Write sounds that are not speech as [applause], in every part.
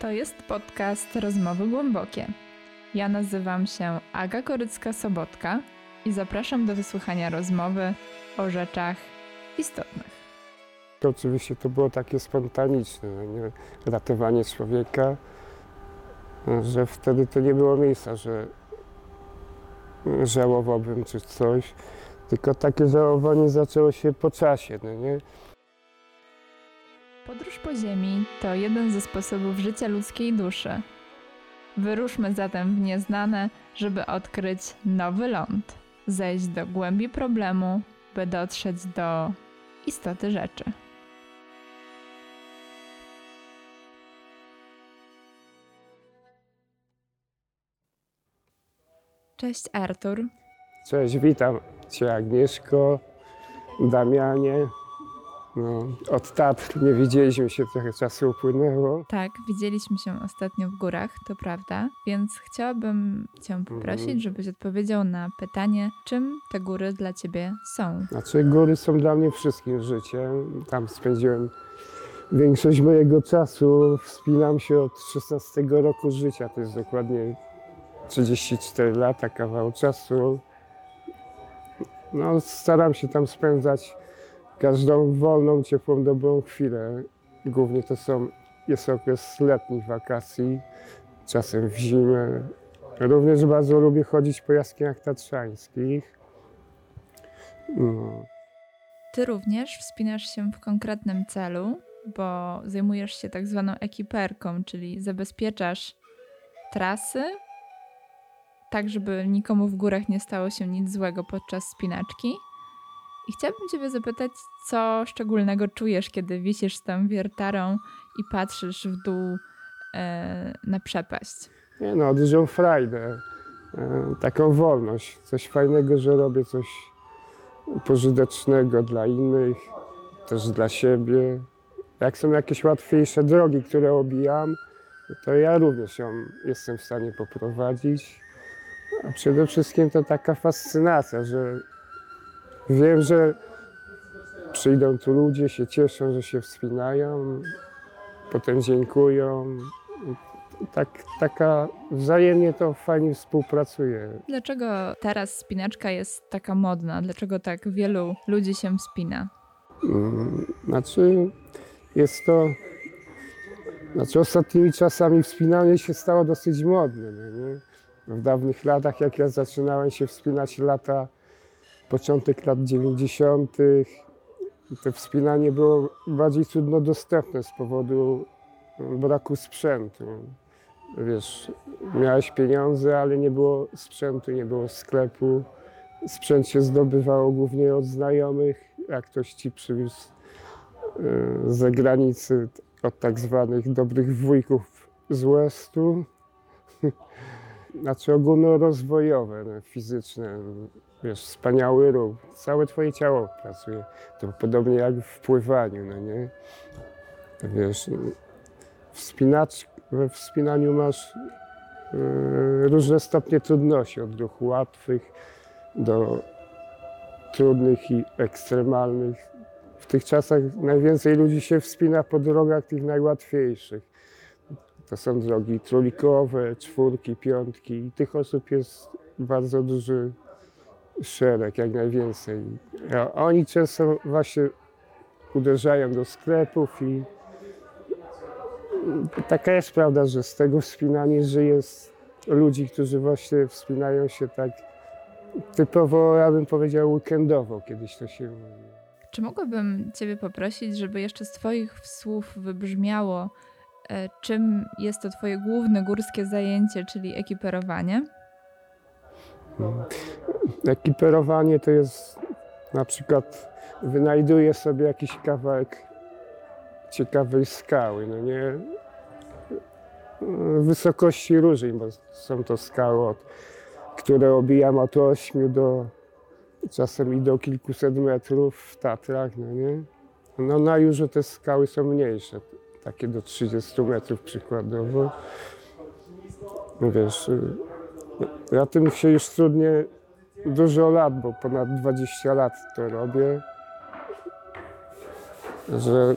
To jest podcast Rozmowy Głębokie. Ja nazywam się Aga Korycka-Sobotka i zapraszam do wysłuchania rozmowy o rzeczach istotnych. To oczywiście to było takie spontaniczne, no nie? ratowanie człowieka, że wtedy to nie było miejsca, że żałowałbym czy coś, tylko takie żałowanie zaczęło się po czasie, no nie? Podróż po Ziemi to jeden ze sposobów życia ludzkiej duszy. Wyruszmy zatem w nieznane, żeby odkryć nowy ląd, zejść do głębi problemu, by dotrzeć do istoty rzeczy. Cześć Artur. Cześć, witam Cię Agnieszko, Damianie. No, od Tatr nie widzieliśmy się, trochę czasu upłynęło. Tak, widzieliśmy się ostatnio w górach, to prawda, więc chciałabym Cię poprosić, Mhm. żebyś odpowiedział na pytanie, czym te góry dla Ciebie są. Znaczy góry są dla mnie wszystkim życiem. Tam spędziłem większość mojego czasu. Wspinam się od 16 roku życia, to jest dokładnie 34 lata, kawał czasu. No, staram się tam spędzać każdą wolną, ciepłą, dobrą chwilę. Głównie to są, jest okres letnich wakacji, czasem w zimę. Również bardzo lubię chodzić po jaskiniach tatrzańskich. No. Ty również wspinasz się w konkretnym celu, bo zajmujesz się tak zwaną ekiperką, czyli zabezpieczasz trasy, tak żeby nikomu w górach nie stało się nic złego podczas spinaczki. I chciałabym Ciebie zapytać, co szczególnego czujesz, kiedy wisisz tam wiertarą i patrzysz w dół e, na przepaść. Nie no, dużą frajdę, e, taką wolność, coś fajnego, że robię coś pożytecznego dla innych, też dla siebie. Jak są jakieś łatwiejsze drogi, które obijam, to ja również ją jestem w stanie poprowadzić. A przede wszystkim to taka fascynacja, że wiem, że przyjdą tu ludzie, się cieszą, że się wspinają, potem dziękują. Tak, taka wzajemnie to fajnie współpracuje. Dlaczego teraz spinaczka jest taka modna? Dlaczego tak wielu ludzi się wspina? Znaczy, jest to. Znaczy, ostatnimi czasami wspinanie się stało dosyć modne. No nie? W dawnych latach, jak ja zaczynałem się wspinać, lata, początek lat 90., to wspinanie było bardziej trudno dostępne z powodu braku sprzętu. Wiesz, miałeś pieniądze, ale nie było sprzętu, nie było sklepu. Sprzęt się zdobywało głównie od znajomych, jak ktoś ci przywiózł e, z zagranicy, od tak zwanych dobrych wujków z Westu. Znaczy ogólnorozwojowe, no, fizyczne, wiesz, wspaniały ruch. Całe twoje ciało pracuje. To podobnie jak w pływaniu, no nie? Wiesz, wspinacz, we wspinaniu masz e, różne stopnie trudności, od ruchu łatwych do trudnych i ekstremalnych. W tych czasach najwięcej ludzi się wspina po drogach tych najłatwiejszych. To są drogi trójkowe, czwórki, piątki i tych osób jest bardzo duży szereg, jak najwięcej. A oni często właśnie uderzają do sklepów i taka jest prawda, że z tego wspinania żyje z ludzi, którzy właśnie wspinają się tak typowo, ja bym powiedział, weekendowo, kiedyś to się mówi. Czy mogłabym Ciebie poprosić, żeby jeszcze z Twoich słów wybrzmiało, czym jest to Twoje główne górskie zajęcie, czyli ekiperowanie? Ekiperowanie to jest na przykład wynajduję sobie jakiś kawałek ciekawej skały, no nie? Wysokości różnej, bo są to skały, od, które obijam od 8 do czasem i do kilkuset metrów w Tatrach, no nie? No na Jurze te skały są mniejsze, takie do 30 metrów przykładowo. No wiesz, y, ja tym się już trudnie dużo lat, bo ponad 20 lat to robię, że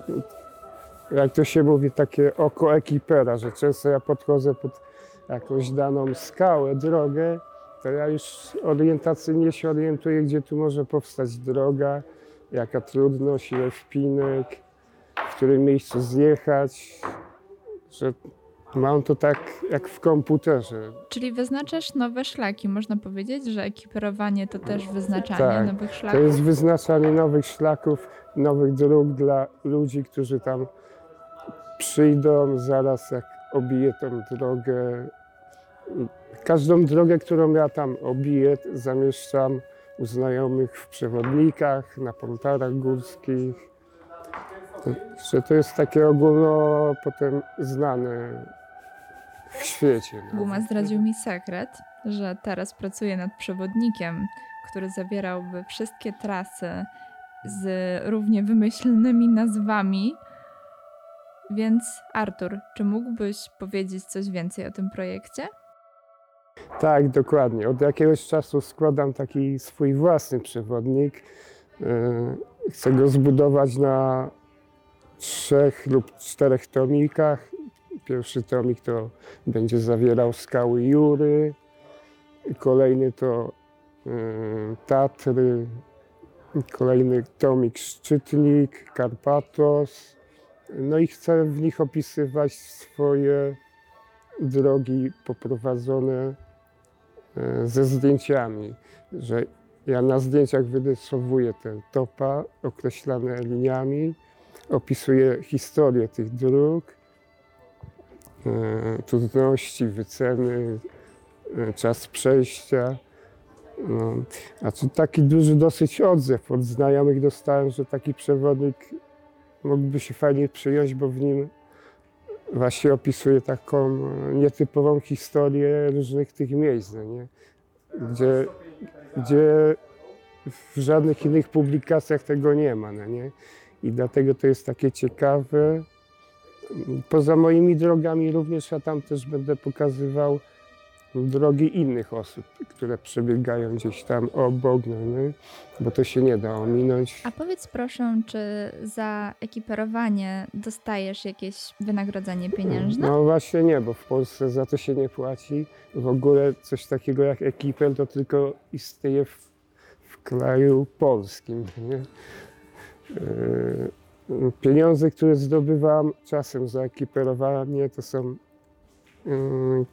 jak to się mówi, takie oko ekipera, że często ja podchodzę pod jakąś daną skałę, drogę, to ja już orientacyjnie się orientuję, gdzie tu może powstać droga, jaka trudność, ile wpinek, którym miejscu zjechać, że mam to tak jak w komputerze. Czyli wyznaczasz nowe szlaki. Można powiedzieć, że ekiperowanie to też wyznaczanie Tak, nowych To szlaków. jest wyznaczanie nowych szlaków, nowych dróg dla ludzi, którzy tam przyjdą zaraz jak obiję tą drogę. Każdą drogę, którą ja tam obiję, zamieszczam u znajomych w przewodnikach, na pontarach górskich. Że to jest takie ogólno potem znane w świecie. no. Guma zdradził mi sekret, że teraz pracuje nad przewodnikiem, który zawierałby wszystkie trasy z równie wymyślnymi nazwami. Więc Artur, czy mógłbyś powiedzieć coś więcej o tym projekcie? Tak, dokładnie. Od jakiegoś czasu składam taki swój własny przewodnik. Yy, Chcę go zbudować na trzech lub czterech tomikach. Pierwszy tomik to będzie zawierał skały Jury, kolejny to yy, Tatry, kolejny tomik Szczytnik, Karpatos. No i chcę w nich opisywać swoje drogi poprowadzone e, ze zdjęciami, że ja na zdjęciach wyrysowuję te topa określane liniami, opisuję historię tych dróg, e, trudności, wyceny, e, czas przejścia. No, a tu taki duży dosyć odzew od znajomych dostałem, że taki przewodnik mógłby się fajnie przyjąć, bo w nim właśnie opisuje taką e, nietypową historię różnych tych miejsc, no nie? Gdzie, gdzie w żadnych innych publikacjach tego nie ma, no nie? I dlatego to jest takie ciekawe. Poza moimi drogami również ja tam też będę pokazywał drogi innych osób, które przebiegają gdzieś tam obok, no nie? Bo to się nie da ominąć. A powiedz proszę, czy za ekiperowanie dostajesz jakieś wynagrodzenie pieniężne? No właśnie nie, bo w Polsce za to się nie płaci. W ogóle coś takiego jak ekipel to tylko istnieje w, w kraju polskim. Nie? Yy, Pieniądze, które zdobywam czasem za ekiperowanie, to są, yy,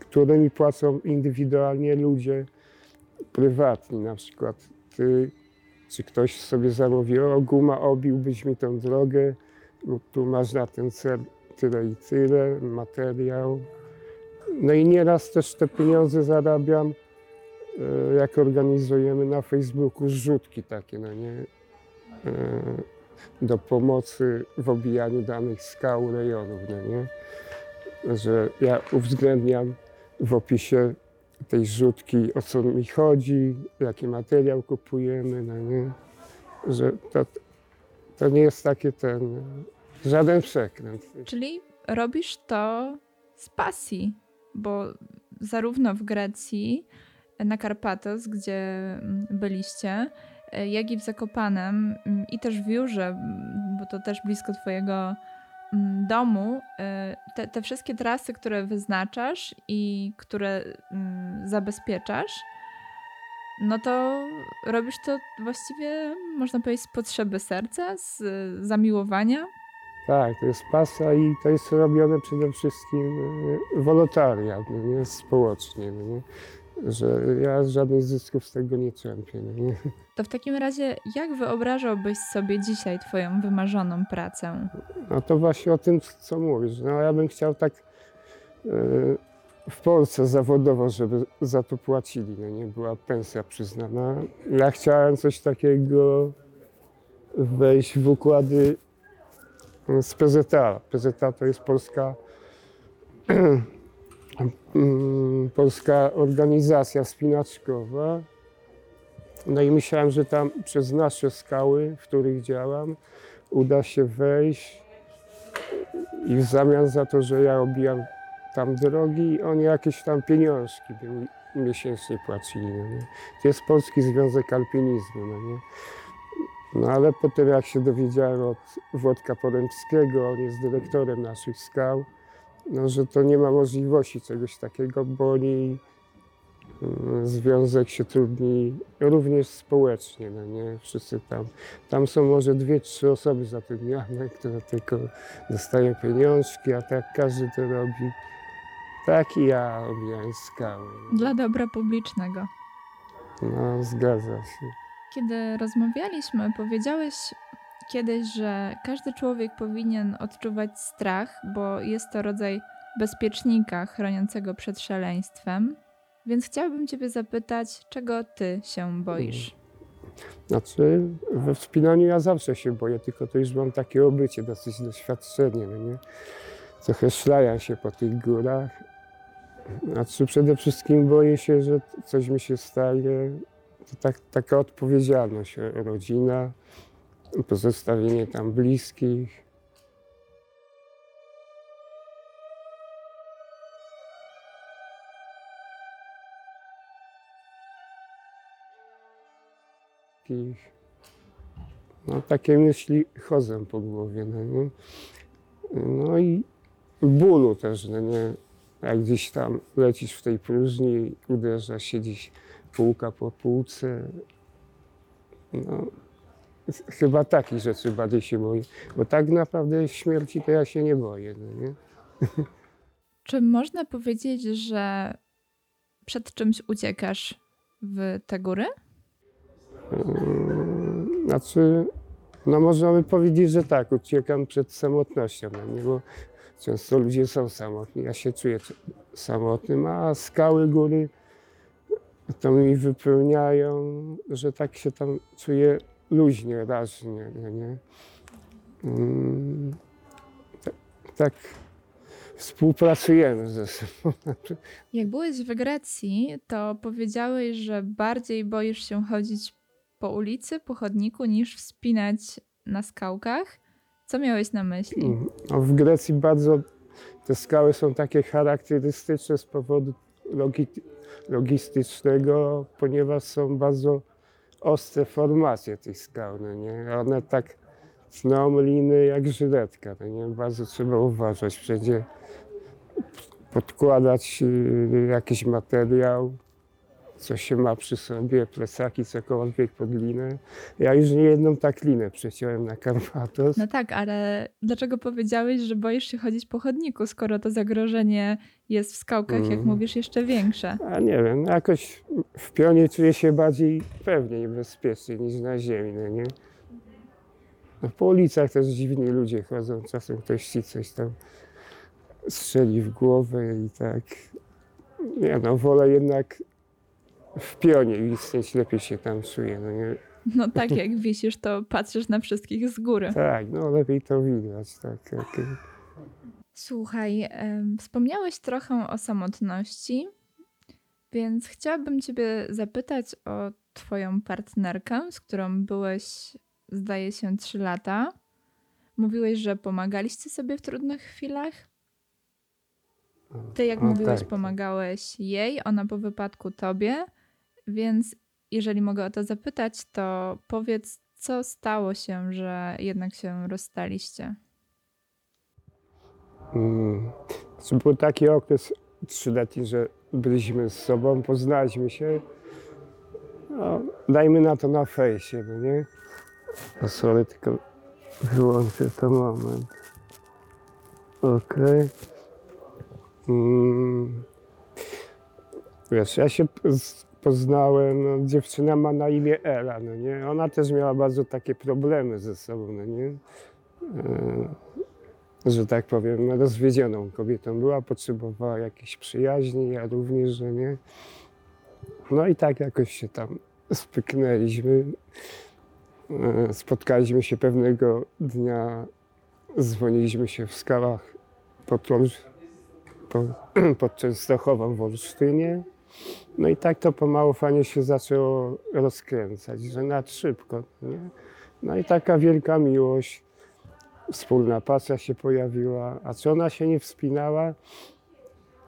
które mi płacą indywidualnie ludzie prywatni, na przykład ty, czy ktoś sobie zamówi, o guma, obiłbyś mi tą drogę, lub tu masz na ten cel tyle i tyle, materiał. No i nieraz też te pieniądze zarabiam, e, jak organizujemy na Facebooku zrzutki takie, no nie, do pomocy w obijaniu danych skał, rejonów, no nie, że ja uwzględniam w opisie tej zrzutki, o co mi chodzi, jaki materiał kupujemy, no nie, że to, to nie jest takie ten, żaden przekręt. Czyli robisz to z pasji, bo zarówno w Grecji, na Karpatos, gdzie mm, byliście, e, jak i w Zakopanem mm, i też w Jurze, mm, bo to też blisko twojego mm, domu, e, te, te wszystkie trasy, które wyznaczasz i które zabezpieczasz, no to robisz to właściwie, można powiedzieć, z potrzeby serca, z zamiłowania. Tak, to jest pasja i to jest robione przede wszystkim e, wolontariat, nie społecznie, nie? Że ja żadnych zysków z tego nie czerpię. No nie? To w takim razie, jak wyobrażałbyś sobie dzisiaj Twoją wymarzoną pracę? No to właśnie o tym, co mówisz. No ja bym chciał tak e, w Polsce zawodowo, żeby za to płacili, no nie była pensja przyznana. Ja chciałem coś takiego wejść w układy z PZA. PZA to jest polska, [clears throat] polska organizacja wspinaczkowa. No i myślałem, że tam przez nasze skały, w których działam, uda się wejść i w zamian za to, że ja obijam tam drogi, oni jakieś tam pieniążki by mi miesięcznie płacili. No nie? To jest Polski Związek Alpinizmu. No nie? No ale potem jak się dowiedziałem od Włodka Porębskiego, on jest dyrektorem naszych skał, no, że to nie ma możliwości czegoś takiego, bo oni mm, związek się trudni również społecznie, no nie? Wszyscy tam. Tam są może dwie, trzy osoby zatrudnione, które tylko dostają pieniążki, a tak każdy to robi. Tak i ja omijałem skały. Dla dobra publicznego. No, zgadza się. Kiedy rozmawialiśmy, powiedziałeś kiedyś, że każdy człowiek powinien odczuwać strach, bo jest to rodzaj bezpiecznika chroniącego przed szaleństwem. Więc chciałabym Ciebie zapytać, czego Ty się boisz? Znaczy, we wspinaniu ja zawsze się boję, tylko to już mam takie obycie, dosyć doświadczenie, no nie? Trochę szlajam się po tych górach. Znaczy, przede wszystkim boję się, że coś mi się stanie. To tak, taka odpowiedzialność, rodzina, pozostawienie tam bliskich. No, takie myśli chodzą po głowie, no nie? No i bólu też, no nie? Jak gdzieś tam lecisz w tej próżni, uderza się gdzieś półka po półce. No, chyba takich rzeczy bardziej się boję. Bo tak naprawdę śmierci to ja się nie boję, no nie? [laughs] Czy można powiedzieć, że przed czymś uciekasz w te góry? Yy, Znaczy, no można by powiedzieć, że tak, uciekam przed samotnością, no nie? bo często ludzie są samotni, ja się czuję samotnym, a skały, góry to mi wypełniają, że tak się tam czuję luźnie, raźnie, nie? Mm, tak, współpracujemy ze sobą. Jak byłeś w Grecji, to powiedziałeś, że bardziej boisz się chodzić po ulicy, po chodniku, niż wspinać na skałkach. Co miałeś na myśli? Mhm. No, w Grecji bardzo te skały są takie charakterystyczne z powodu logi, logistycznego, ponieważ są bardzo ostre formacje tych skał, no nie? One tak tną liny jak żyletka, no nie? Bardzo trzeba uważać, wszędzie podkładać y, jakiś materiał, co się ma przy sobie, plecaki, cokolwiek pod linę. Ja już nie jedną tak linę przeciąłem na Karpatos. No tak, ale dlaczego powiedziałeś, że boisz się chodzić po chodniku, skoro to zagrożenie jest w skałkach, jak Mhm. mówisz, jeszcze większe? A nie wiem, no jakoś w pionie czuję się bardziej pewnie i bezpiecznie niż na ziemi, no nie? No po ulicach też dziwni ludzie chodzą, czasem ktoś ci coś tam strzeli w głowę i tak. Nie no, wolę jednak w pionie istnieć, lepiej się tam czuję, no nie? No tak, jak wisisz, to patrzysz na wszystkich z góry. Tak, no lepiej to widać, tak. tak. Słuchaj, wspomniałeś trochę o samotności, więc chciałabym Ciebie zapytać o Twoją partnerkę, z którą byłeś, zdaje się, 3 lata. Mówiłeś, że pomagaliście sobie w trudnych chwilach. Ty, jak O, mówiłeś, tak. pomagałeś jej, ona po wypadku Tobie, więc jeżeli mogę o to zapytać, to powiedz, co stało się, że jednak się rozstaliście. Mm. To był taki okres trzyletni, że byliśmy z sobą, poznaliśmy się. No, dajmy na to na fejsie, no nie? O, sorry, tylko wyłączę to moment. Okej. Mm. Wiesz, ja się poznałem, no, dziewczyna ma na imię Ela, no nie? Ona też miała bardzo takie problemy ze sobą, no nie? E, że tak powiem, rozwiedzioną kobietą była, potrzebowała jakiejś przyjaźni, ja również, że nie. No i tak jakoś się tam spyknęliśmy. E, Spotkaliśmy się pewnego dnia, dzwoniliśmy się w skałach pod, Olsz- po, [clears throat] pod Częstochową w Olsztynie. No i tak to pomału fajnie się zaczęło rozkręcać, że nad szybko. Nie? No i taka wielka miłość wspólna pasja się pojawiła, a czy ona się nie wspinała,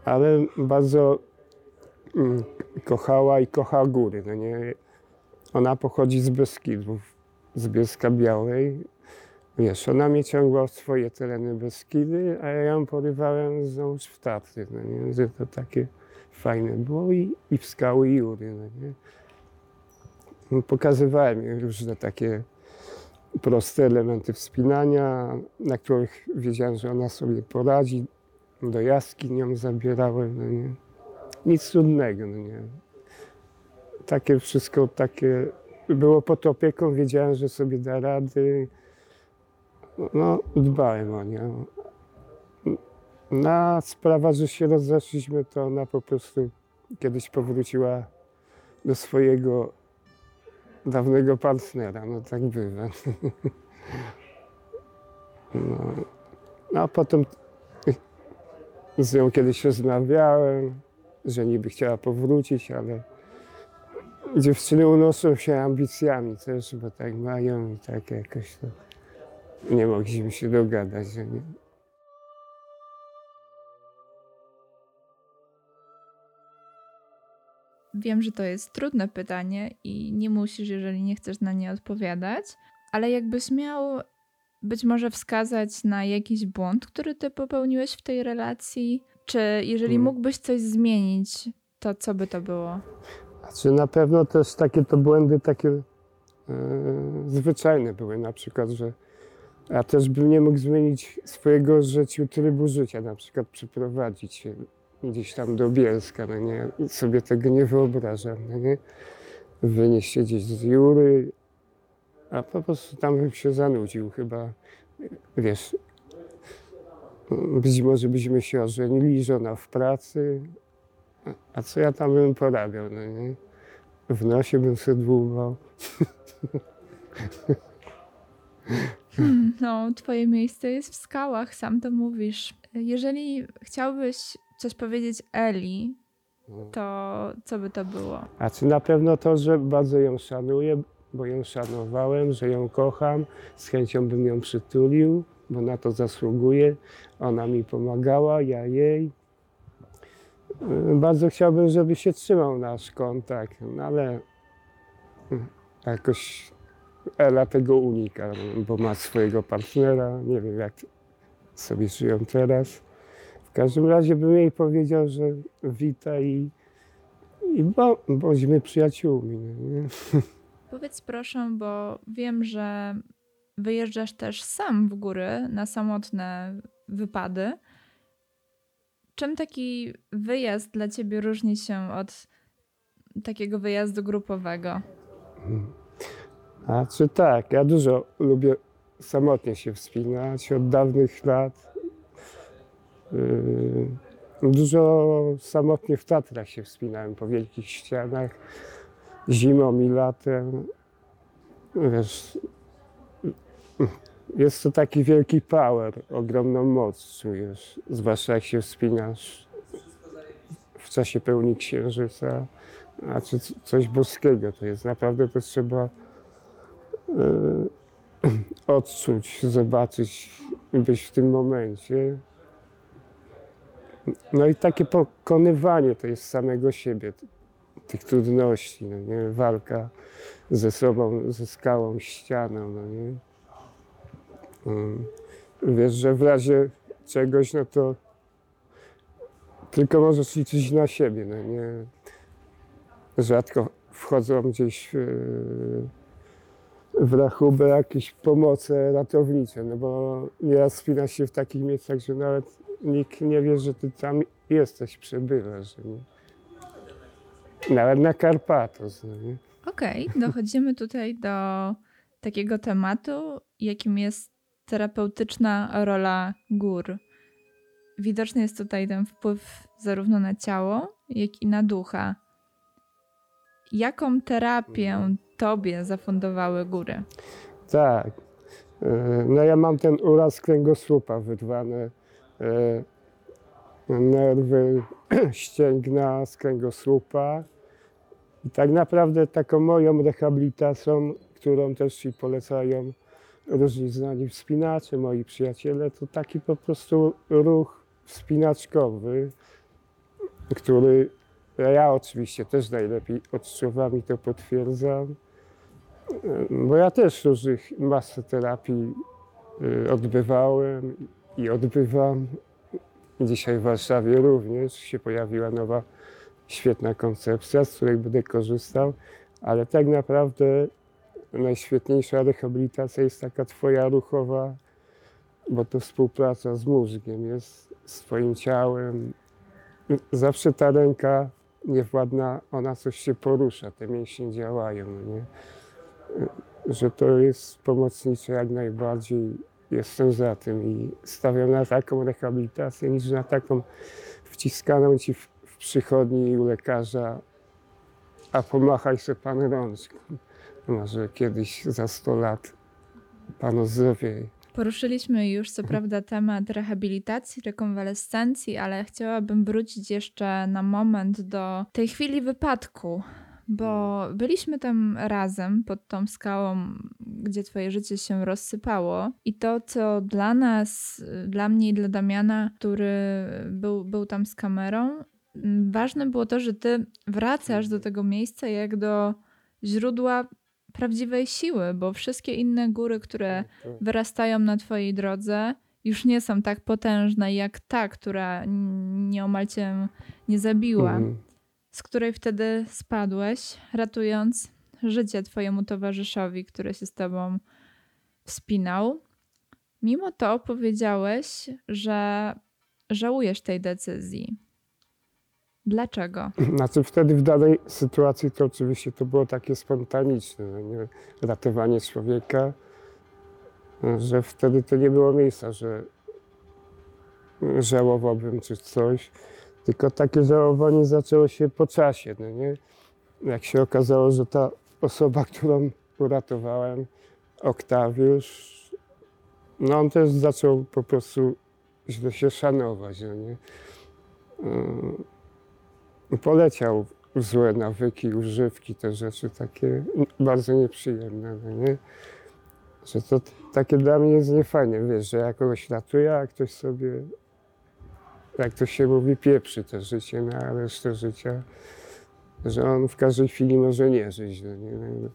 ale bardzo mm, kochała i kocha góry, no nie? Ona pochodzi z Beskidów. z Bielska Białej. Wiesz, ona mnie ciągła w swoje tereny Beskidy, a ja ją porywałem znowuż w Tatry, no nie? Że to takie fajne było i, i w skały Jury, no nie? No, Pokazywałem różne takie proste elementy wspinania, na których wiedziałem, że ona sobie poradzi. Do jaskiń ją zabierałem, no nie? Nic trudnego, no nie? Takie wszystko takie było pod opieką, wiedziałem, że sobie da rady. No, dbałem o nią. Na sprawa, że się rozeszliśmy, to ona po prostu kiedyś powróciła do swojego dawnego partnera. No tak bywa. [laughs] No, no a potem z nią kiedyś rozmawiałem, że niby chciała powrócić, ale dziewczyny unoszą się ambicjami też, bo tak mają i tak jakoś to nie mogliśmy się dogadać, że nie. Wiem, że to jest trudne pytanie i nie musisz, jeżeli nie chcesz na nie odpowiadać, ale jakbyś miał być może wskazać na jakiś błąd, który ty popełniłeś w tej relacji, czy jeżeli Hmm. mógłbyś coś zmienić, to co by to było? Znaczy na pewno też takie to błędy takie e, zwyczajne były, na przykład, że ja też bym nie mógł zmienić swojego życiu, trybu życia, na przykład przeprowadzić się gdzieś tam do Bielska, no nie, sobie tego nie wyobrażam, no nie, wynieść się gdzieś z Jury, a po prostu tam bym się zanudził chyba, wiesz, być może byśmy się ożenili, żona w pracy, a- co ja tam bym porabiał, no nie? W nosie bym sobie dłubał. Hmm, no, twoje miejsce jest w skałach, sam to mówisz. Jeżeli chciałbyś coś powiedzieć Eli, to co by to było? A czy na pewno to, że bardzo ją szanuję, bo ją szanowałem, że ją kocham, z chęcią bym ją przytulił, bo na to zasługuje. Ona mi pomagała, ja jej. Bardzo chciałbym, żeby się trzymał nasz kontakt, no ale jakoś Ela tego unika, bo ma swojego partnera. Nie wiem, jak sobie żyją teraz. W każdym razie bym jej powiedział, że wita i, i bo, bądźmy przyjaciółmi. no Nie? Powiedz proszę, bo wiem, że wyjeżdżasz też sam w góry na samotne wypady. Czym taki wyjazd dla ciebie różni się od takiego wyjazdu grupowego? A czy tak, ja dużo lubię samotnie się wspinać od dawnych lat. Yy, Dużo samotnie w Tatrach się wspinałem po wielkich ścianach, zimą i latem. Wiesz, jest to taki wielki power, ogromną moc czujesz, zwłaszcza jak się wspinasz w czasie pełni księżyca, a czy coś boskiego to jest. Naprawdę to trzeba e, [clears throat] odczuć, zobaczyć, być w tym momencie. No i takie pokonywanie to jest samego siebie, tych trudności, no nie? walka ze sobą, ze skałą, ścianą, no nie? Mm. Wiesz, że w razie czegoś, no to tylko możesz liczyć na siebie, no nie? Rzadko wchodzą gdzieś e, w rachubę jakieś pomoce ratownicze, no bo nieraz spina się w takich miejscach, że nawet nikt nie wie, że ty tam jesteś, przebywasz. Nie? Nawet na Karpatos, no nie? Okej, dochodzimy tutaj do takiego tematu, jakim jest terapeutyczna rola gór. Widoczny jest tutaj ten wpływ zarówno na ciało, jak i na ducha. Jaką terapię tobie zafundowały góry? Tak. E, No ja mam ten uraz kręgosłupa, wyrwane e, nerwy [clears throat] ścięgna z kręgosłupa. I tak naprawdę taką moją rehabilitacją, którą też i polecają różni znani wspinacze, moi przyjaciele, to taki po prostu ruch wspinaczkowy, który ja oczywiście też najlepiej odczuwam i to potwierdzam. Bo ja też różnych masę terapii y, odbywałem i odbywam. Dzisiaj w Warszawie również się pojawiła nowa, świetna koncepcja, z której będę korzystał, ale tak naprawdę najświetniejsza rehabilitacja jest taka twoja ruchowa, bo to współpraca z mózgiem jest, z twoim ciałem. Zawsze ta ręka niewładna, ona coś się porusza, te mięśnie działają, nie? Że to jest pomocnicze jak najbardziej. Jestem za tym i stawiam na taką rehabilitację niż na taką wciskaną ci w, w przychodni u lekarza, a pomachaj sobie pan rączką. Może kiedyś za 100 lat panu zdrowieje. Poruszyliśmy już co prawda temat rehabilitacji, rekonwalescencji, ale chciałabym wrócić jeszcze na moment do tej chwili wypadku, bo byliśmy tam razem pod tą skałą, gdzie twoje życie się rozsypało i to, co dla nas, dla mnie i dla Damiana, który był, był tam z kamerą, ważne było to, że ty wracasz do tego miejsca jak do źródła prawdziwej siły, bo wszystkie inne góry, które Tak, tak. wyrastają na twojej drodze, już nie są tak potężne jak ta, która nieomal cię nie zabiła, Mhm. Z której wtedy spadłeś, ratując życie twojemu towarzyszowi, który się z tobą wspinał. Mimo to powiedziałeś, że żałujesz tej decyzji. Dlaczego? Znaczy wtedy w danej sytuacji to oczywiście to było takie spontaniczne, no nie? ratowanie człowieka, że wtedy to nie było miejsca, że żałowałbym czy coś, tylko takie żałowanie zaczęło się po czasie, no nie? Jak się okazało, że ta osoba, [laughs] którą uratowałem, Oktawiusz, no on też zaczął po prostu źle się szanować, no nie? Yy, poleciał w złe nawyki, używki, te rzeczy takie bardzo nieprzyjemne, no nie? Że to takie dla mnie jest niefajne, wiesz, że ja kogoś ratuję, a ktoś sobie, jak to się mówi, pieprzy to życie na resztę życia, że on w każdej chwili może nie żyć, no nie? No,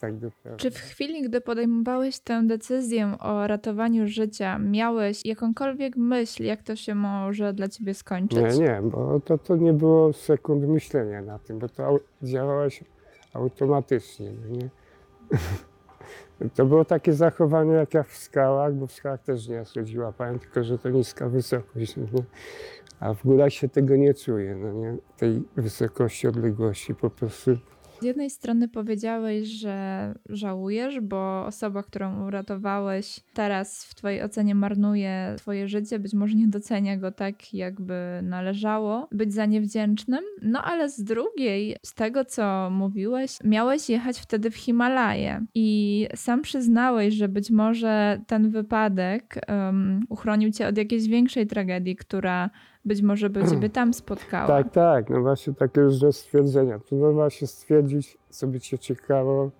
tak naprawdę. Czy w chwili, gdy podejmowałeś tę decyzję o ratowaniu życia, miałeś jakąkolwiek myśl, jak to się może dla ciebie skończyć? Nie, nie, bo to, to nie było sekund myślenia na tym, bo to działałaś automatycznie, no nie? [laughs] To było takie zachowanie jak ja w skałach, bo w skałach też nie chodzi łapałem, tylko że to niska wysokość, no nie? A w górach się tego nie czuje, no nie? Tej wysokości, odległości po prostu. Jednej strony powiedziałeś, że żałujesz, bo osoba, którą uratowałeś, teraz w Twojej ocenie marnuje Twoje życie, być może nie docenia go tak, jakby należało być za nie wdzięcznym. No ale z drugiej, z tego co mówiłeś, miałeś jechać wtedy w Himalaje i sam przyznałeś, że być może ten wypadek um, uchronił Cię od jakiejś większej tragedii, która być może by Ciebie tam spotkała. Tak, tak, no właśnie takie różne stwierdzenia. Trudno właśnie stwierdzić, co by cię ciekało.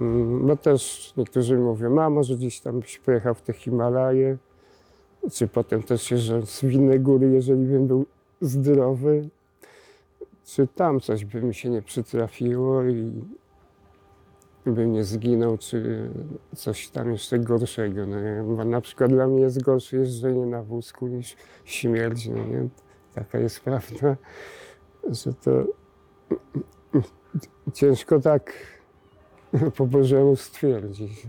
Mm, No też niektórzy mówią, a może gdzieś tam byś pojechał w te Himalaje, czy potem też jeżdżąc w inne góry, jeżeli bym był zdrowy, czy tam coś by mi się nie przytrafiło i bym nie zginął, czy coś tam jeszcze gorszego. No? Bo na przykład dla mnie jest gorsze jeżdżenie na wózku niż śmierć. No nie? Taka jest prawda, że to ciężko tak po Bożemu stwierdzić.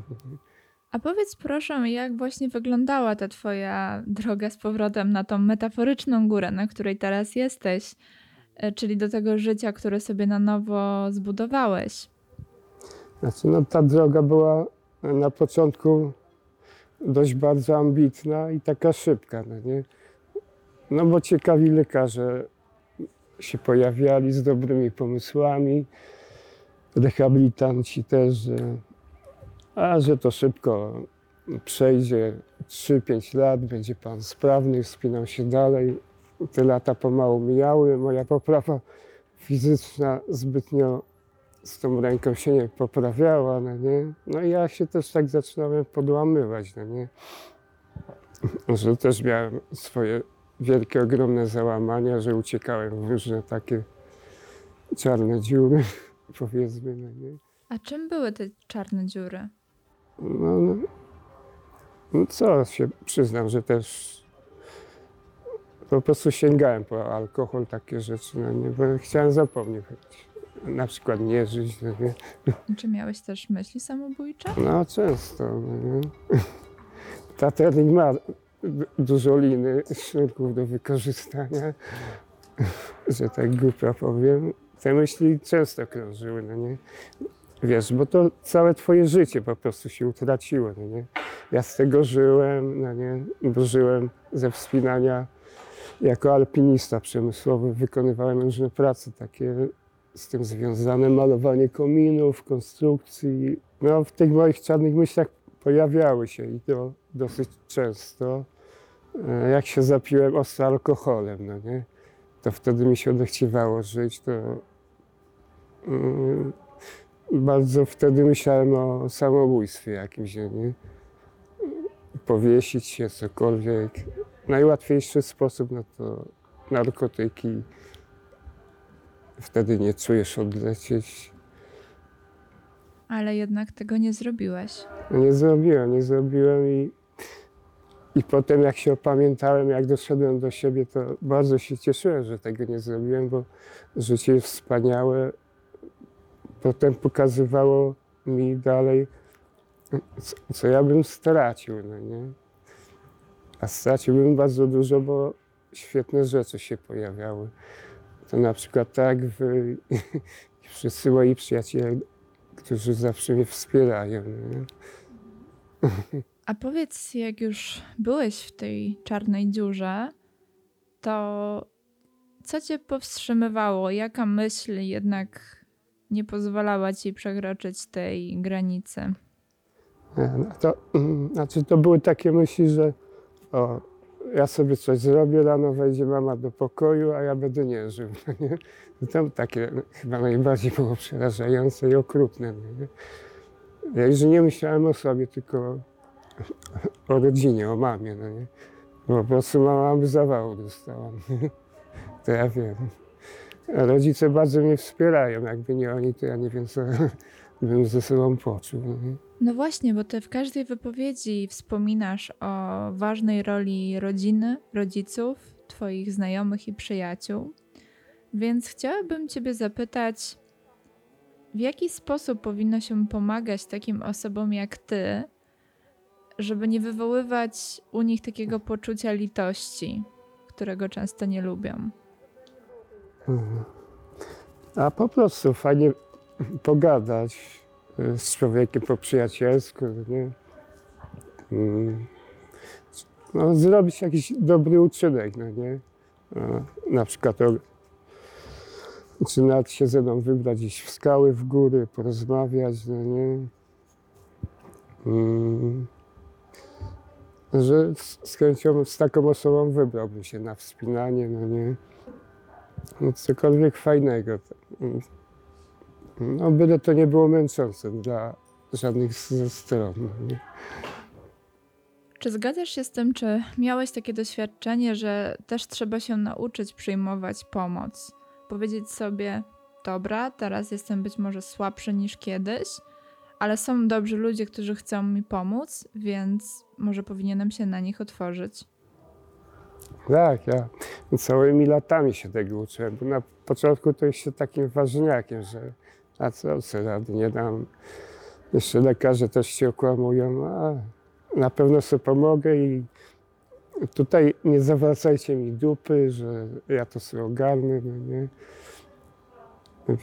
A powiedz proszę, jak właśnie wyglądała ta twoja droga z powrotem na tą metaforyczną górę, na której teraz jesteś, e, czyli do tego życia, które sobie na nowo zbudowałeś. Znaczy, no, ta droga była na początku dość bardzo ambitna i taka szybka, no nie? No bo ciekawi lekarze się pojawiali z dobrymi pomysłami, rehabilitanci też, że, a że to szybko przejdzie 3-5 lat, będzie pan sprawny, wspinał się dalej. Te lata pomału mijały, moja poprawa fizyczna zbytnio z tą ręką się nie poprawiała, no nie? No i ja się też tak zaczynałem podłamywać, no nie? Że też miałem swoje wielkie, ogromne załamania, że uciekałem w różne takie czarne dziury, [laughs] powiedzmy, no nie? A czym były te czarne dziury? No, no, no co się przyznam, że też po prostu sięgałem po alkohol, takie rzeczy, no nie, bo chciałem zapomnieć. Na przykład nie żyć, no nie. Czy miałeś też myśli samobójcze? No często, no nie. Taternik ma du- dużo liny, sznurków do wykorzystania, że tak głupio powiem. Te myśli często krążyły, no nie. Wiesz, bo to całe twoje życie po prostu się utraciło, no nie. Ja z tego żyłem, no nie, bo żyłem ze wspinania jako alpinista przemysłowy. Wykonywałem różne prace takie z tym związane, malowanie kominów, konstrukcji. No w tych moich czarnych myślach pojawiały się i to dosyć często. E, Jak się zapiłem ostro alkoholem, no nie, to wtedy mi się odechciewało żyć, to mm, bardzo wtedy myślałem o samobójstwie jakimś, no nie? Powiesić się, cokolwiek. Najłatwiejszy sposób, no to narkotyki. Wtedy nie czujesz odlecieć. Ale jednak tego nie zrobiłeś. Nie zrobiłem, nie zrobiłem i, i potem jak się opamiętałem, jak doszedłem do siebie, to bardzo się cieszyłem, że tego nie zrobiłem, bo życie jest wspaniałe. Potem pokazywało mi dalej, co, co ja bym stracił, no nie? A straciłbym bardzo dużo, bo świetne rzeczy się pojawiały. To na przykład tak i wszyscy moi przyjaciele, którzy zawsze mnie wspierają. Nie? A powiedz, jak już byłeś w tej czarnej dziurze, to co cię powstrzymywało? Jaka myśl jednak nie pozwalała ci przekroczyć tej granicy? Nie, no to, [clears throat] znaczy to były takie myśli, że o, ja sobie coś zrobię, rano wejdzie mama do pokoju, a ja będę nie żył. [laughs] no Nie? No to takie chyba najbardziej było przerażające i okrutne. no? Ja już nie myślałem o sobie, tylko o rodzinie, o mamie. No nie? Bo po prostu mama by zawału dostała. [laughs] nie? To ja wiem. Rodzice bardzo mnie wspierają. Jakby nie oni, to ja nie wiem, co bym ze sobą poczuł. no Nie? No właśnie, bo ty w każdej wypowiedzi wspominasz o ważnej roli rodziny, rodziców, twoich znajomych i przyjaciół. Więc chciałabym ciebie zapytać, w jaki sposób powinno się pomagać takim osobom jak ty, żeby nie wywoływać u nich takiego poczucia litości, którego często nie lubią? Mhm. A po prostu fajnie pogadać y, z człowiekiem po przyjacielsku, nie? Mm. No, zrobić jakiś dobry uczynek, no nie? Na przykład czy nawet się ze mną wybrać gdzieś w skały, w góry, porozmawiać, no nie? Mm. Że z, z chęcią z taką osobą wybrałbym się na wspinanie, no nie? No, cokolwiek fajnego. No, byle to nie było męczące dla żadnych ze stron. no Nie? Czy zgadzasz się z tym, czy miałeś takie doświadczenie, że też trzeba się nauczyć przyjmować pomoc? Powiedzieć sobie, dobra, teraz jestem być może słabszy niż kiedyś, ale są dobrzy ludzie, którzy chcą mi pomóc, więc może powinienem się na nich otworzyć. Tak, ja całymi latami się tego uczyłem, bo na początku to jeszcze takim ważniakiem, że a co, co rady nie dam. Jeszcze lekarze też się okłamują, a na pewno sobie pomogę i tutaj nie zawracajcie mi dupy, że ja to sobie ogarnę, no nie.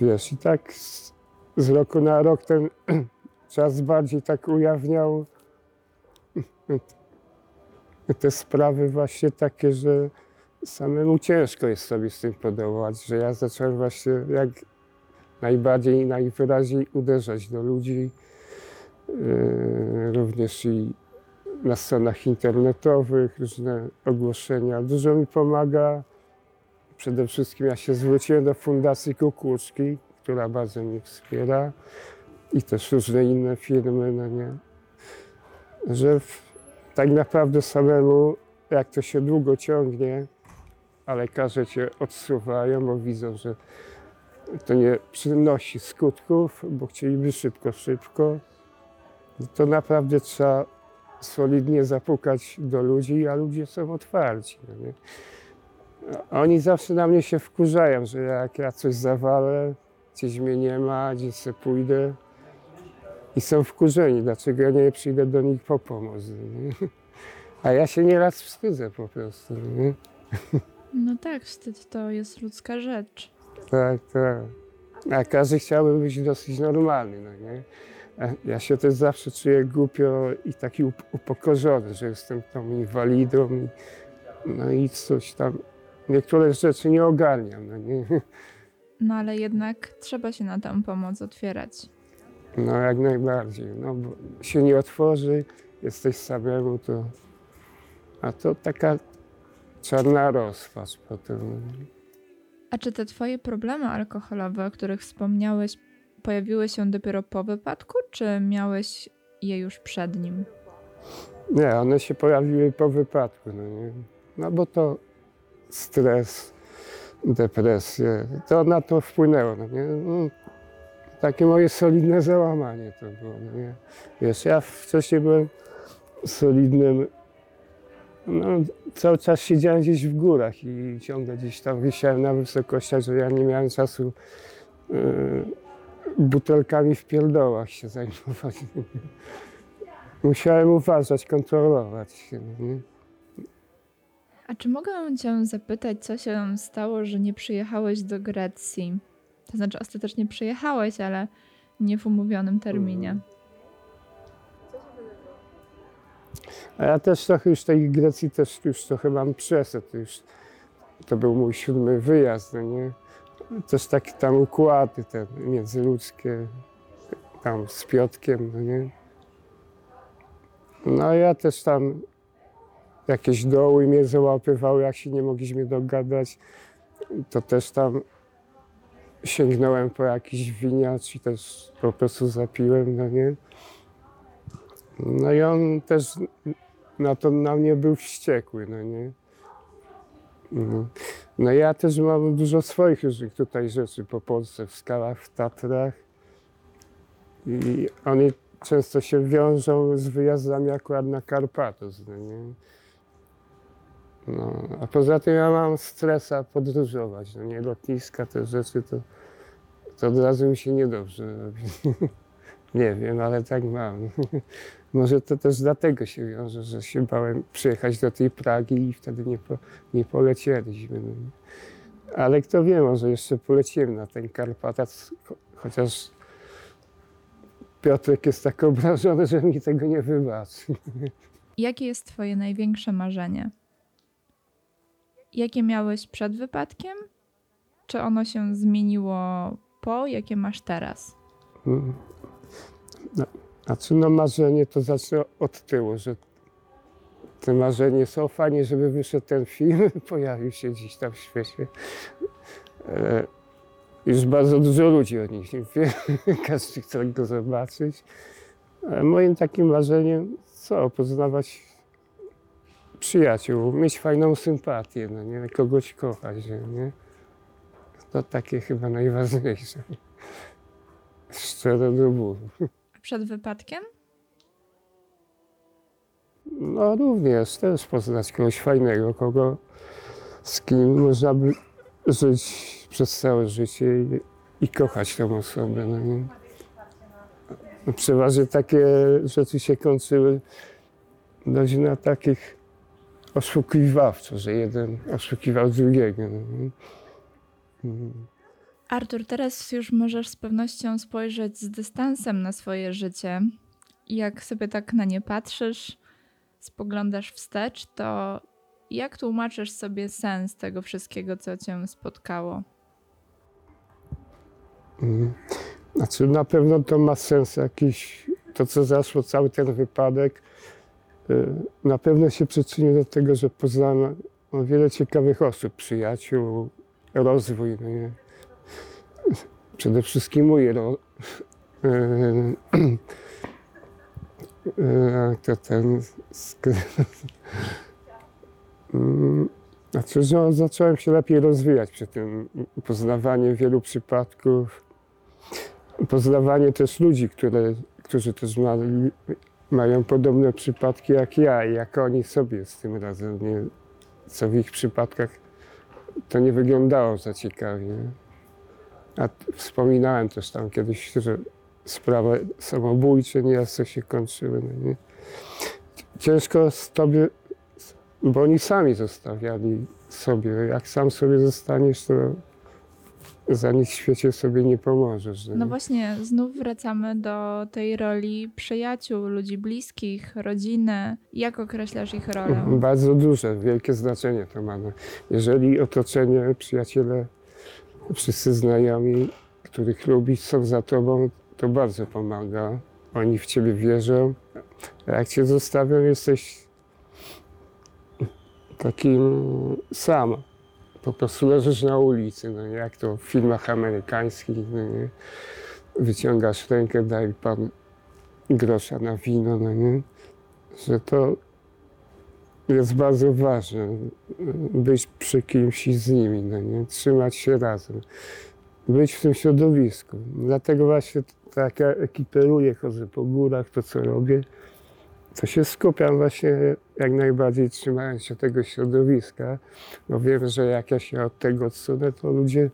Wiesz, i tak z, z roku na rok ten [clears throat] czas bardziej tak ujawniał [laughs] te sprawy właśnie takie, że samemu ciężko jest sobie z tym podołać, że ja zacząłem właśnie jak najbardziej i najwyraźniej uderzać do ludzi, yy, również i na stronach internetowych, różne ogłoszenia. Dużo mi pomaga. Przede wszystkim ja się zwróciłem do Fundacji Kukuczki, która bardzo mnie wspiera i też różne inne firmy, no nie, że w, tak naprawdę samemu, jak to się długo ciągnie, a lekarze cię odsuwają, bo widzą, że to nie przynosi skutków, bo chcieliby szybko, szybko, to naprawdę trzeba solidnie zapukać do ludzi, a ludzie są otwarci. No nie? Oni zawsze na mnie się wkurzają, że jak ja coś zawalę, gdzieś mnie nie ma, gdzieś sobie pójdę i są wkurzeni, dlaczego ja nie przyjdę do nich po pomoc. no Nie? A ja się nieraz wstydzę po prostu. no Nie? No tak, wstyd to jest ludzka rzecz. Tak, tak. A każdy chciałby być dosyć normalny, no nie? Ja się też zawsze czuję głupio i taki up- upokorzony, że jestem tą inwalidą. i- No i coś tam. Niektóre rzeczy nie ogarniam, no nie? No ale jednak trzeba się na tę pomoc otwierać. No jak najbardziej. No bo się nie otworzy, jesteś samemu, to... A to taka czarna rozpacz potem. A czy te twoje problemy alkoholowe, o których wspomniałeś, pojawiły się dopiero po wypadku, czy miałeś je już przed nim? Nie, one się pojawiły po wypadku, no nie? No bo to stres, depresje, to na to wpłynęło, no nie? No, takie moje solidne załamanie to było, no nie? Wiesz, ja wcześniej byłem solidnym, no cały czas siedziałem gdzieś w górach i ciągle gdzieś tam wisiałem na wysokościach, że ja nie miałem czasu yy, butelkami w pierdołach się zajmować. [laughs] Musiałem uważać, kontrolować się. Nie? A czy mogę cię zapytać, co się stało, że nie przyjechałeś do Grecji? To znaczy, ostatecznie przyjechałeś, ale nie w umówionym terminie. Mhm. A ja też trochę już tej Grecji też już trochę mam przesyt. Już to był mój siódmy wyjazd, no nie? Też takie tam układy te międzyludzkie, tam z Piotkiem, no nie? No ja też tam jakieś doły mnie załapywały, jak się nie mogliśmy dogadać, to też tam sięgnąłem po jakiś winiacz i też po prostu zapiłem, no nie? No i on też na to na mnie był wściekły, no nie? Mhm. No ja też mam dużo swoich różnych tutaj rzeczy po Polsce, w skalach, w Tatrach. I oni często się wiążą z wyjazdami akurat na Karpatos, no nie? No, a poza tym ja mam stresa podróżować, no nie? Lotniska, te rzeczy, to, to od razu mi się niedobrze robi. [laughs] Nie wiem, ale tak mam. [laughs] Może to też dlatego się wiąże, że się bałem przyjechać do tej Pragi i wtedy nie, po, nie polecieliśmy. No. Ale kto wie, może jeszcze poleciłem na ten Karpatas, cho- chociaż Piotrek jest tak obrażony, że mi tego nie wybaczy. Jakie jest twoje największe marzenie? Jakie miałeś przed wypadkiem? Czy ono się zmieniło po? Jakie masz teraz? Mm. No, znaczy no marzenie to zacznę od tyłu, że te marzenie są fajnie, żeby wyszedł ten film, [laughs] pojawił się gdzieś tam w świecie. E, już bardzo dużo ludzi o nich [laughs] wie, każdy chce go zobaczyć. E, moim takim marzeniem, co, poznawać przyjaciół, mieć fajną sympatię, no nie, kogoś kochać, nie? To takie chyba najważniejsze. [laughs] Szczere do bólu. Przed wypadkiem? No również też poznać kogoś fajnego, kogo z kim można by żyć przez całe życie i, i kochać tą osobę. No nie? No Przeważnie takie rzeczy się kończyły dość na takich oszukiwawczo, że jeden oszukiwał drugiego. No nie? Mm. Artur, teraz już możesz z pewnością spojrzeć z dystansem na swoje życie. Jak sobie tak na nie patrzysz, spoglądasz wstecz, to jak tłumaczysz sobie sens tego wszystkiego, co cię spotkało? Mhm. Znaczy na pewno to ma sens jakiś, to co zaszło, cały ten wypadek, y, na pewno się przyczynił do tego, że poznano no, wiele ciekawych osób, przyjaciół, rozwój, no nie? Przede wszystkim mój y, y, jak to ten Znaczy, że zacząłem się lepiej rozwijać przy tym poznawaniem wielu przypadków, poznawanie też ludzi, które, którzy też ma, mają podobne przypadki jak ja i jak oni sobie z tym razem, nie, co w ich przypadkach to nie wyglądało za ciekawie. A wspominałem też tam kiedyś, że sprawy samobójcze nieraz się kończyły. No nie? Ciężko z tobie, bo oni sami zostawiali sobie. Jak sam sobie zostaniesz, to za nic w świecie sobie nie pomożesz. No nie? właśnie, znów wracamy do tej roli przyjaciół, ludzi bliskich, rodziny. Jak określasz ich rolę? Bardzo duże, wielkie znaczenie to ma. No. Jeżeli otoczenie, przyjaciele, wszyscy znajomi, których lubisz, są za tobą, to bardzo pomaga. Oni w ciebie wierzą. Jak cię zostawią, jesteś takim sam. Po prostu leżysz na ulicy, no nie? jak to w filmach amerykańskich. No nie? Wyciągasz rękę, daj pan grosza na wino, no nie? Że to jest bardzo ważne, być przy kimś i z nimi, no nie? trzymać się razem, być w tym środowisku. Dlatego właśnie tak ja ekiperuję, chodzę po górach, to co robię, to się skupiam właśnie jak najbardziej trzymając się tego środowiska, bo wiem, że jak ja się od tego odsunę, to ludzie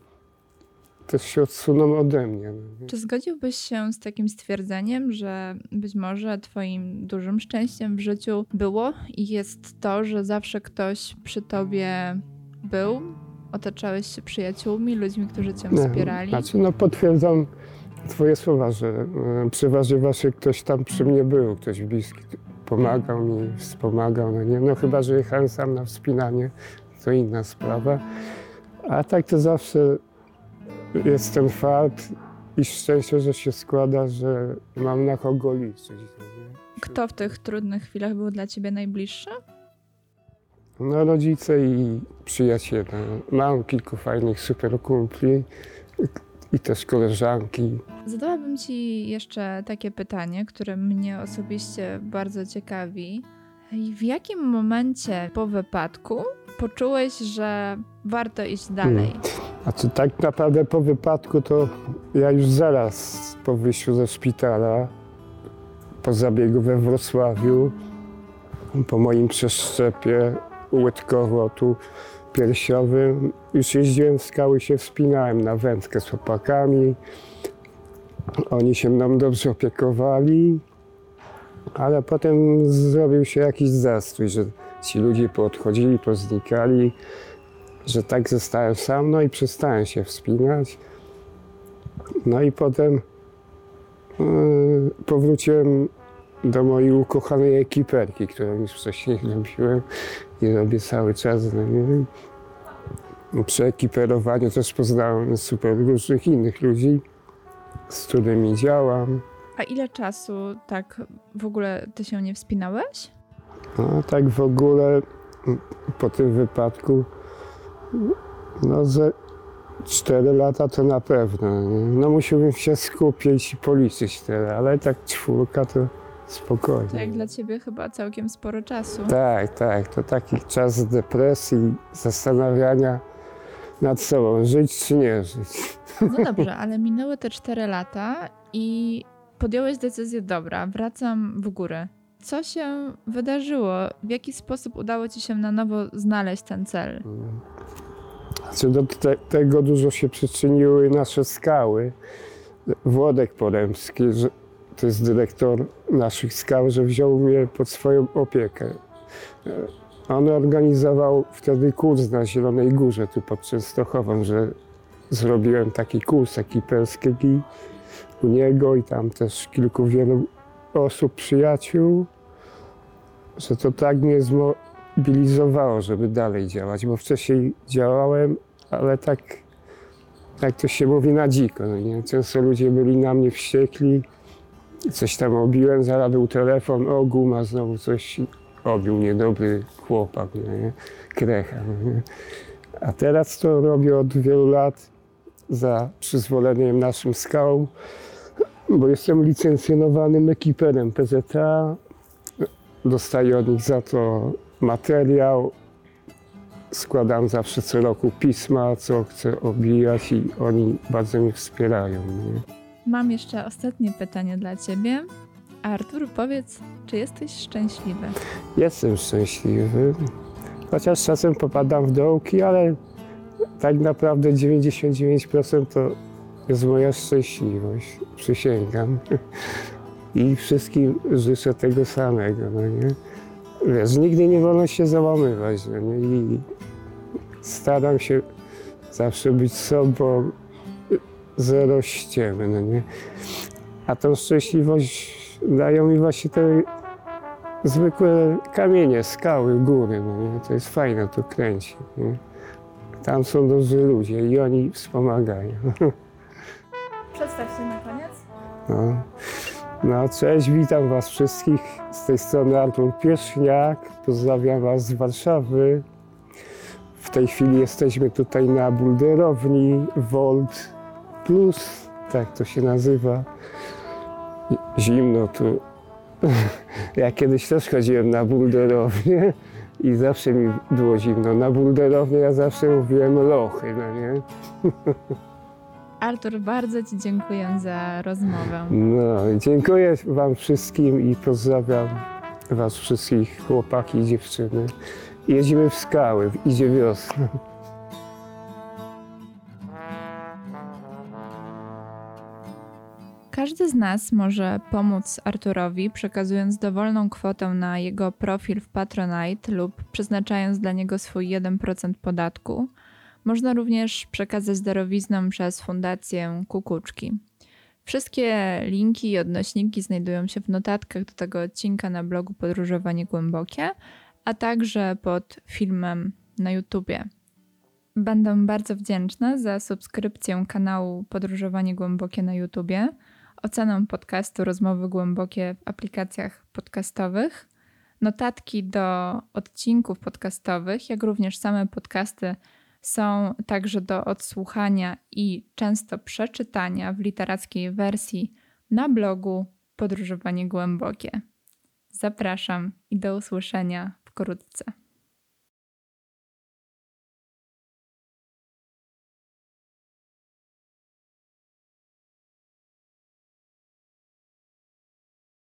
też się odsuną ode mnie. No? Czy zgodziłbyś się z takim stwierdzeniem, że być może Twoim dużym szczęściem w życiu było i jest to, że zawsze ktoś przy Tobie był? Otaczałeś się przyjaciółmi, ludźmi, którzy Cię wspierali? Znaczy, no potwierdzam Twoje słowa, że e, przeważnie właśnie ktoś tam przy mnie był, ktoś bliski, pomagał mi, wspomagał, no nie? No chyba, że jechałem sam na wspinanie, to inna sprawa. A tak to zawsze jest ten fakt i szczęście, że się składa, że mam na kogo liczyć. No? Kto w tych trudnych chwilach był dla Ciebie najbliższy? No rodzice i przyjaciele. Mam kilku fajnych super kumpli i też koleżanki. Zadałabym Ci jeszcze takie pytanie, które mnie osobiście bardzo ciekawi. W jakim momencie po wypadku poczułeś, że warto iść dalej? Znaczy tak naprawdę po wypadku to ja już zaraz po wyjściu ze szpitala, po zabiegu we Wrocławiu, po moim przeszczepie łydkowo-tu piersiowym, już jeździłem w skały, się wspinałem na wędkę z chłopakami. Oni się mną dobrze opiekowali, ale potem zrobił się jakiś zastrój, że ci ludzie poodchodzili, poznikali że tak zostałem sam, no i przestałem się wspinać. No i potem yy, powróciłem do mojej ukochanej ekiperki, którą już wcześniej [laughs] robiłem i robię cały czas. No, nie wiem. Przy ekiperowaniu też poznałem super różnych innych ludzi, z którymi działam. A ile czasu tak w ogóle Ty się nie wspinałeś? No tak w ogóle mm, po tym wypadku, no ze 4 lata to na pewno. nie? No musiałbym się skupić i policzyć tyle, ale tak czwórka to spokojnie. To jak dla Ciebie chyba całkiem sporo czasu. Tak, tak, to taki czas depresji, zastanawiania nad sobą, żyć czy nie żyć. No dobrze, ale minęły te 4 lata i podjąłeś decyzję, dobra, wracam w górę. Co się wydarzyło? W jaki sposób udało Ci się na nowo znaleźć ten cel? Znaczy do te, tego dużo się przyczyniły nasze skały. Włodek Poremski, że, to jest dyrektor naszych skał, że wziął mnie pod swoją opiekę. E, On organizował wtedy kurs na Zielonej Górze, tu pod Częstochową, że zrobiłem taki kurs ekiperski u niego i tam też kilku wielu osób, przyjaciół, że to tak mnie zmobilizowało, żeby dalej działać, bo wcześniej działałem, ale tak, jak to się mówi, na dziko. No nie? Często ludzie byli na mnie wściekli, coś tam obiłem, zaraz był telefon, o guma znowu coś obił, niedobry chłopak, no nie? krecha. No nie? A teraz to robię od wielu lat za przyzwoleniem naszym skałom, bo jestem licencjonowanym ekiperem PZA. Dostaję od nich za to materiał, składam zawsze co roku pisma, co chcę obijać i oni bardzo mnie wspierają. Nie? Mam jeszcze ostatnie pytanie dla ciebie. Artur, powiedz, czy jesteś szczęśliwy? Jestem szczęśliwy, chociaż czasem popadam w dołki, ale tak naprawdę 99% to jest moja szczęśliwość. Przysięgam. [laughs] I wszystkim życzę tego samego, no nie? Wiesz, nigdy nie wolno się załamywać, no nie? I staram się zawsze być sobą, zero ściemy, no nie? A tą szczęśliwość dają mi właśnie te zwykłe kamienie, skały, góry, no nie? To jest fajne, to kręci, nie? Tam są dobrzy ludzie i oni wspomagają. [laughs] Przedstaw się na koniec. No. No, cześć, witam Was wszystkich. Z tej strony Artur Pierzchniak. Pozdrawiam Was z Warszawy. W tej chwili jesteśmy tutaj na bulderowni Volt Plus, tak to się nazywa. Zimno tu. [laughs] Ja kiedyś też chodziłem na bulderownię i zawsze mi było zimno. Na bulderownię ja zawsze mówiłem lochy, no nie? [laughs] Artur, bardzo Ci dziękuję za rozmowę. No, dziękuję Wam wszystkim i pozdrawiam Was wszystkich, chłopaki i dziewczyny. Jedziemy w skały, idzie wiosna. Każdy z nas może pomóc Arturowi, przekazując dowolną kwotę na jego profil w Patronite lub przeznaczając dla niego swój 1% podatku. Można również przekazać darowizną przez Fundację Kukuczki. Wszystkie linki i odnośniki znajdują się w notatkach do tego odcinka na blogu Podróżowanie Głębokie, a także pod filmem na YouTubie. Będę bardzo wdzięczna za subskrypcję kanału Podróżowanie Głębokie na YouTubie, ocenę podcastu Rozmowy Głębokie w aplikacjach podcastowych, notatki do odcinków podcastowych, jak również same podcasty są także do odsłuchania i często przeczytania w literackiej wersji na blogu Podróżowanie Głębokie. Zapraszam i do usłyszenia wkrótce.